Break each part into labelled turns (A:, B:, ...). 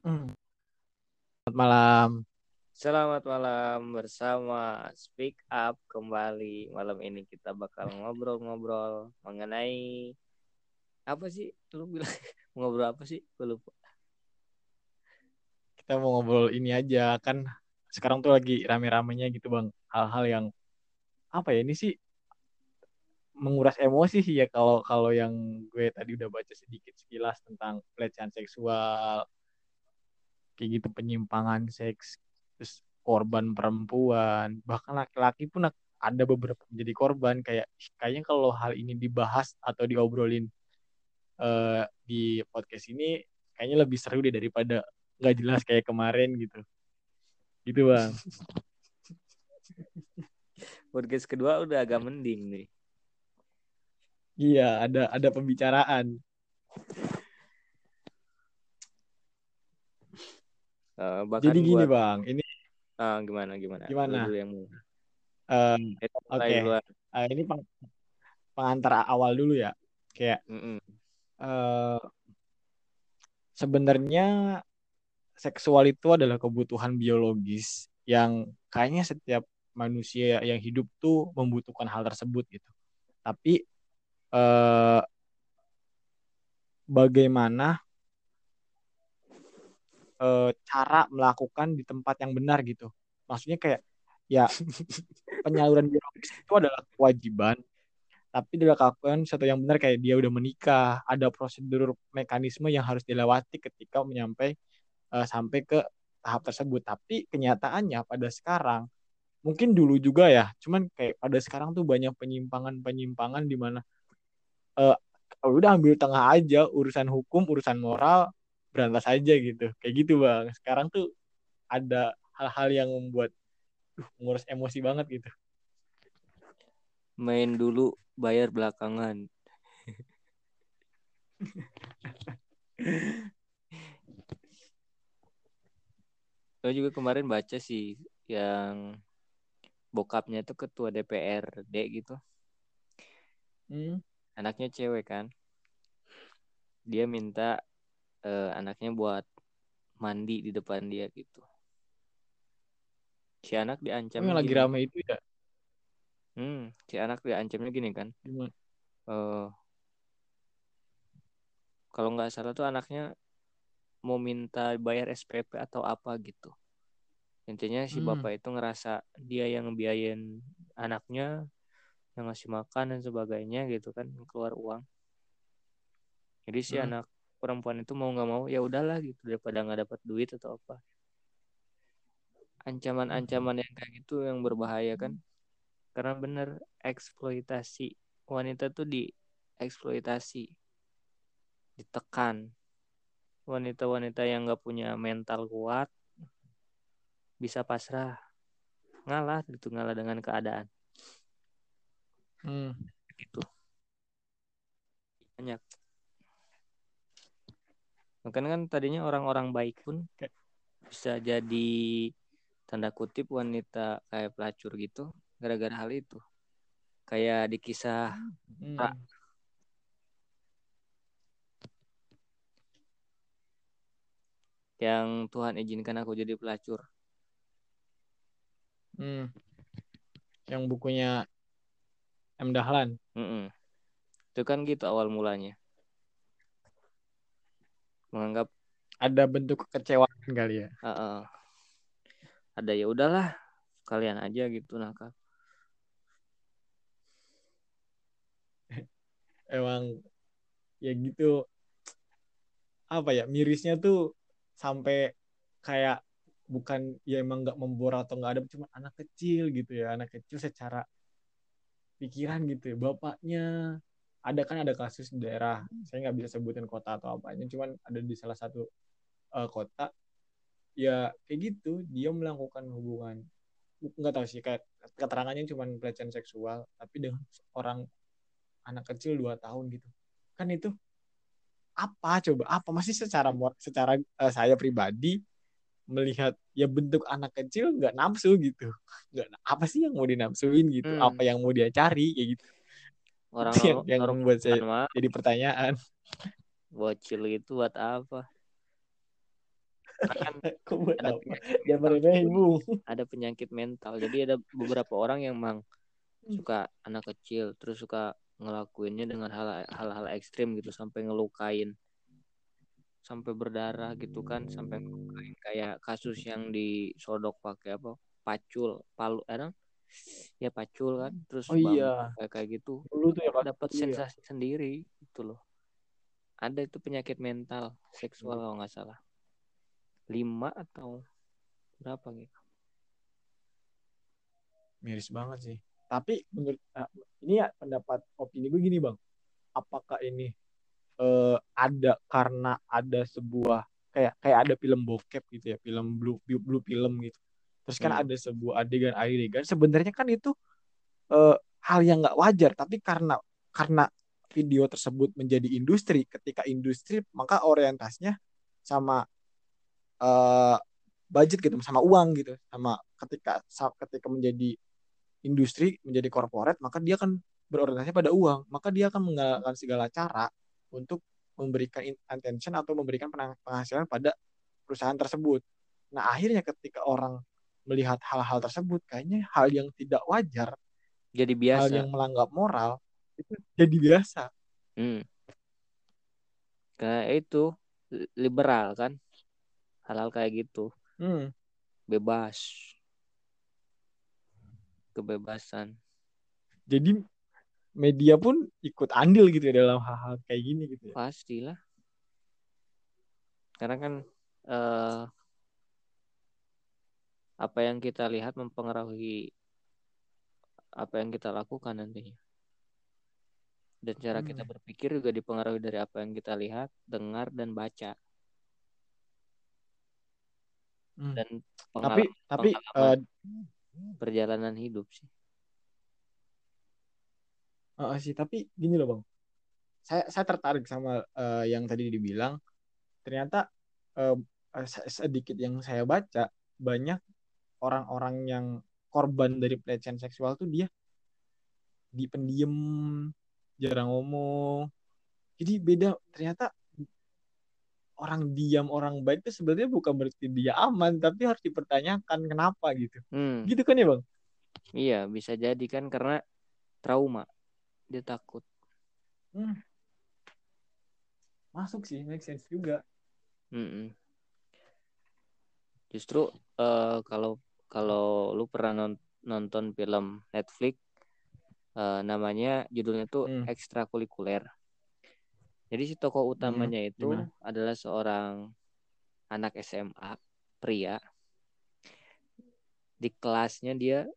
A: Hmm. Selamat malam.
B: Selamat malam bersama Speak Up kembali. Malam ini kita bakal ngobrol-ngobrol mengenai apa sih? Lu bilang ngobrol apa sih? Gue lupa.
A: Kita mau ngobrol ini aja kan sekarang tuh lagi rame-ramenya gitu bang. Hal-hal yang apa ya ini sih menguras emosi sih ya kalau kalau yang gue tadi udah baca sedikit sekilas tentang pelecehan seksual kayak gitu penyimpangan seks terus korban perempuan bahkan laki-laki pun ada beberapa menjadi korban kayak kayaknya kalau hal ini dibahas atau diobrolin uh, di podcast ini kayaknya lebih seru deh daripada nggak jelas kayak kemarin gitu. Gitu bang.
B: Podcast kedua udah agak mending nih.
A: Iya ada ada pembicaraan
B: Uh,
A: Jadi gini buat... bang, ini
B: uh, gimana gimana?
A: Gimana?
B: Dulu yang
A: uh, Oke. Okay. Uh, ini peng pengantar awal dulu ya. Kayak mm -mm. uh, sebenarnya seksual itu adalah kebutuhan biologis yang kayaknya setiap manusia yang hidup tuh membutuhkan hal tersebut gitu. Tapi uh, bagaimana e, cara melakukan di tempat yang benar gitu. Maksudnya kayak ya penyaluran biologis itu adalah kewajiban tapi dilakukan satu yang benar kayak dia udah menikah ada prosedur mekanisme yang harus dilewati ketika menyampai uh, sampai ke tahap tersebut tapi kenyataannya pada sekarang mungkin dulu juga ya cuman kayak pada sekarang tuh banyak penyimpangan penyimpangan di mana uh, udah ambil tengah aja urusan hukum urusan moral berantas aja gitu kayak gitu bang sekarang tuh ada hal-hal yang membuat uh, ngurus emosi banget gitu
B: main dulu bayar belakangan Gue juga kemarin baca sih yang bokapnya itu ketua DPRD gitu. Hmm. Anaknya cewek kan. Dia minta uh, anaknya buat mandi di depan dia gitu. Si anak diancam.
A: Yang lagi rame itu ya?
B: Hmm, si anak diancamnya gini kan. Gimana? Uh, kalau nggak salah tuh anaknya mau minta bayar SPP atau apa gitu. Intinya si hmm. bapak itu ngerasa dia yang biayain anaknya, yang ngasih makan dan sebagainya gitu kan, keluar uang. Jadi si hmm. anak perempuan itu mau nggak mau ya udahlah gitu daripada nggak dapat duit atau apa. Ancaman-ancaman yang kayak gitu yang berbahaya kan. Karena bener eksploitasi wanita tuh di eksploitasi ditekan. Wanita-wanita yang nggak punya mental kuat bisa pasrah ngalah gitu ngalah dengan keadaan.
A: Hmm.
B: gitu. Banyak Mungkin kan tadinya orang-orang baik pun bisa jadi tanda kutip wanita kayak pelacur gitu gara-gara hal itu. Kayak di kisah hmm. yang Tuhan izinkan aku jadi pelacur.
A: Hmm. Yang bukunya M Dahlan.
B: Mm -mm. Itu kan gitu awal mulanya menganggap
A: ada bentuk kekecewaan kali ya.
B: Uh -uh. Ada ya udahlah kalian aja gitu nakal.
A: Emang ya gitu apa ya mirisnya tuh sampai kayak bukan ya emang nggak membor atau nggak ada cuma anak kecil gitu ya anak kecil secara pikiran gitu ya bapaknya ada kan ada kasus di daerah saya nggak bisa sebutin kota atau apanya cuman ada di salah satu uh, kota ya kayak gitu dia melakukan hubungan nggak tahu sih kayak keterangannya cuma pelecehan seksual tapi dengan orang anak kecil dua tahun gitu. Kan itu apa coba apa masih secara secara uh, saya pribadi melihat ya bentuk anak kecil nggak nafsu gitu. Nggak apa sih yang mau dinafsuin gitu? Hmm. apa yang mau dia cari kayak gitu
B: orang
A: yang, yang orang buat saya mah, jadi pertanyaan.
B: Bocil itu buat apa? Kan
A: Kok buat
B: ada
A: apa?
B: penyakit mental ada penyakit mental. Jadi ada beberapa orang yang emang suka anak kecil terus suka ngelakuinnya dengan hal- hal-hal ekstrim gitu sampai ngelukain sampai berdarah gitu kan sampai ngelukain kayak kasus yang disodok pakai apa? Pacul palu eh? Ya pacul kan terus
A: Oh iya.
B: kayak kayak gitu
A: Dulu tuh ya,
B: dapat
A: Dulu ya.
B: sensasi sendiri gitu loh ada itu penyakit mental seksual kalau nggak salah lima atau berapa gitu
A: Miris banget sih. Tapi menurut ah, ini ya pendapat opini gue gini bang. Apakah ini eh, ada karena ada sebuah kayak kayak ada film bokep gitu ya, film blue blue, blue film gitu. Terus kan
B: Hmm.
A: ada sebuah adegan-adegan. Sebenarnya kan itu eh, hal yang nggak wajar. Tapi karena karena video tersebut menjadi industri, ketika industri maka orientasinya sama eh, budget gitu, sama uang gitu, sama ketika ketika menjadi industri menjadi korporat maka dia akan berorientasi pada uang maka dia akan menggalakkan segala cara untuk memberikan attention atau memberikan penghasilan pada perusahaan tersebut nah akhirnya ketika orang melihat hal-hal tersebut kayaknya hal yang tidak wajar
B: jadi
A: hal
B: biasa
A: yang melanggar moral itu jadi biasa
B: Hmm. Kayak itu li- liberal kan, hal-hal kayak gitu,
A: hmm.
B: bebas, kebebasan.
A: jadi media pun ikut andil gitu ya dalam hal-hal kayak gini gitu ya
B: Pastilah. Karena kan eh, apa yang kita lihat mempengaruhi apa yang kita lakukan nantinya. Dan cara kita
A: Hmm.
B: berpikir juga dipengaruhi dari apa yang kita lihat, dengar, dan baca.
A: Hmm.
B: Dan
A: tapi
B: pengalaman,
A: tapi eh,
B: perjalanan hidup sih.
A: Heeh sih, tapi gini loh bang, saya saya tertarik sama eh, yang tadi dibilang. Ternyata se- sedikit yang saya baca banyak orang-orang yang korban dari pelecehan seksual tuh dia di pendiam, jarang ngomong. Jadi beda. Ternyata orang diam, orang baik itu sebenarnya bukan berarti dia aman, tapi harus dipertanyakan kenapa gitu.
B: Hmm.
A: Gitu kan ya bang?
B: Iya, bisa jadi kan karena trauma. Dia takut.
A: Hmm. Masuk sih, make sense juga.
B: Mm-mm. Justru eh, kalau kalau lu pernah non- nonton film Netflix eh, namanya judulnya tuh
A: Hmm.
B: ekstrakurikuler. Jadi si tokoh utamanya itu
A: gimana?
B: adalah seorang anak SMA pria. Di kelasnya dia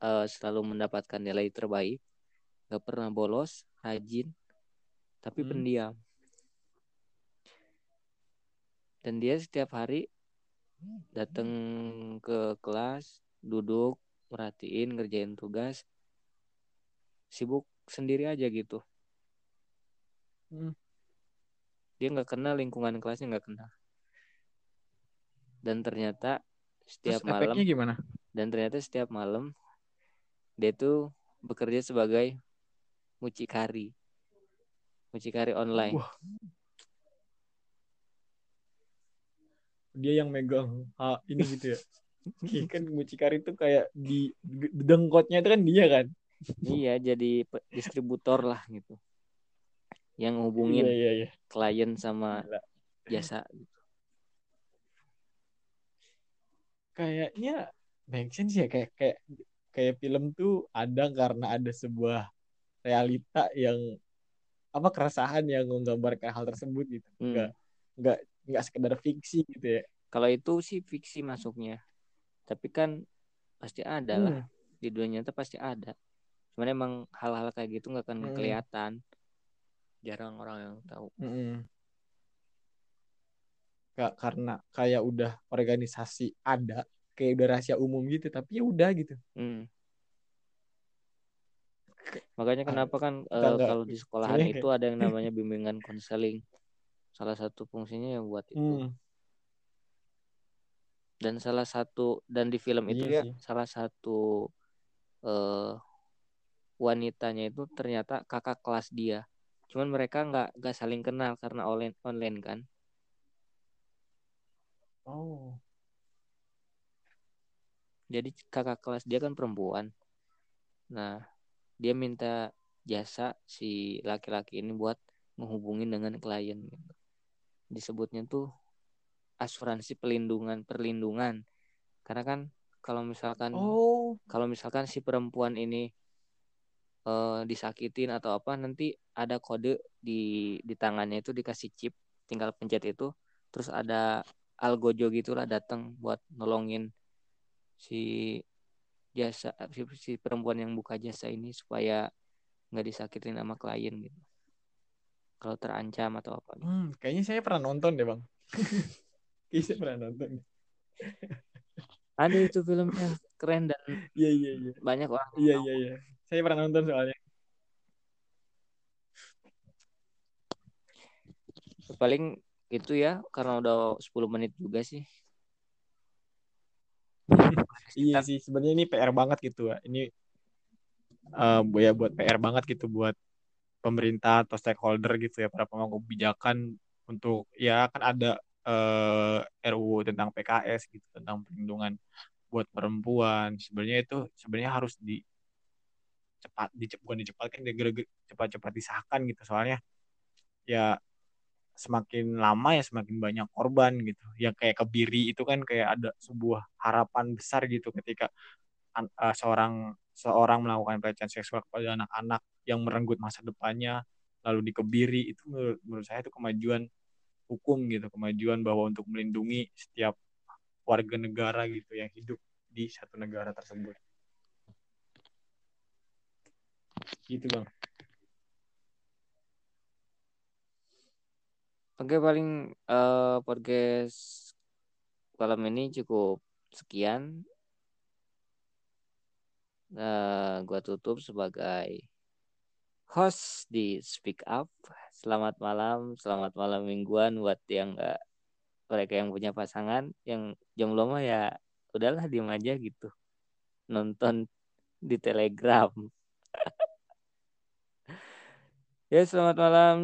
B: eh, selalu mendapatkan nilai terbaik, gak pernah bolos, rajin, tapi
A: Hmm.
B: pendiam. Dan dia setiap hari datang ke kelas, duduk, merhatiin, ngerjain tugas, sibuk sendiri aja gitu.
A: Hmm.
B: Dia nggak kenal lingkungan kelasnya nggak kenal. Dan ternyata
A: Terus
B: setiap malam
A: efeknya gimana?
B: dan ternyata setiap malam dia tuh bekerja sebagai mucikari, mucikari online.
A: Wah. Dia yang megang ah, ini gitu ya. Iya kan mucikari itu kayak di dengkotnya itu kan dia kan.
B: Iya, jadi distributor lah gitu. Yang hubungin
A: Iya iya iya.
B: klien sama
A: Gila.
B: jasa gitu.
A: Kayaknya make sense ya kayak kayak kayak film tuh ada karena ada sebuah realita yang apa keresahan yang menggambarkan hal tersebut gitu.
B: Hmm.
A: Enggak enggak enggak sekedar fiksi gitu ya.
B: Kalau itu sih fiksi masuknya. Tapi kan pasti ada lah.
A: Hmm.
B: Di dunia nyata pasti ada. Cuman emang hal-hal kayak gitu nggak akan
A: Hmm.
B: kelihatan. Jarang orang yang tahu.
A: Mm-mm. Ka- karena kayak udah organisasi ada kayak udah rahasia umum gitu tapi ya udah gitu
B: Hmm. Makanya
A: Ah,
B: kenapa kan
A: kita
B: eh,
A: nggak
B: kalau di sekolahan itu ada yang namanya bimbingan konseling. Salah satu fungsinya yang buat itu.
A: Hmm,
B: Dan salah satu dan di film itu
A: Iya
B: ya
A: sih.
B: salah satu eh wanitanya itu ternyata kakak kelas dia. Cuman mereka nggak nggak saling kenal karena online online kan.
A: Oh.
B: Jadi kakak kelas dia kan perempuan. Nah, dia minta jasa si laki-laki ini buat menghubungin dengan klien gitu. Disebutnya tuh asuransi pelindungan perlindungan. Karena kan kalau misalkan
A: Oh.
B: kalau misalkan si perempuan ini uh, disakitin atau apa nanti ada kode di di tangannya itu dikasih chip tinggal pencet itu terus ada algojo gitulah datang buat nolongin si jasa si, si perempuan yang buka jasa ini supaya nggak disakitin sama klien gitu kalau terancam atau apa gitu.
A: hmm, kayaknya saya pernah nonton deh bang. Kayaknya saya pernah nonton.
B: Ada itu filmnya keren dan
A: iya iya iya.
B: banyak orang
A: iya iya iya. Saya pernah nonton soalnya.
B: Paling itu ya karena udah 10 menit juga sih.
A: Iya sih sebenarnya ini PR banget gitu ya ini uh, ya buat PR banget gitu buat pemerintah atau stakeholder gitu ya para pemangku kebijakan untuk ya kan ada eh, RUU tentang PKS gitu tentang perlindungan buat perempuan sebenarnya itu sebenarnya harus di cepat dicepat bukan dicepatkan cepat-cepat disahkan gitu soalnya ya semakin lama ya semakin banyak korban gitu. Yang kayak kebiri itu kan kayak ada sebuah harapan besar gitu ketika uh, seorang seorang melakukan pelecehan seksual kepada anak-anak yang merenggut masa depannya lalu dikebiri itu menurut, menurut saya itu kemajuan hukum gitu, kemajuan bahwa untuk melindungi setiap warga negara gitu yang hidup di satu negara tersebut. Gitu, Bang.
B: Oke paling uh, podcast malam ini cukup sekian. Uh, gua tutup sebagai host di Speak Up. Selamat malam, selamat malam mingguan buat yang enggak mereka yang punya pasangan, yang jomblo mah ya udahlah diem aja gitu. Nonton di Telegram. ya selamat malam.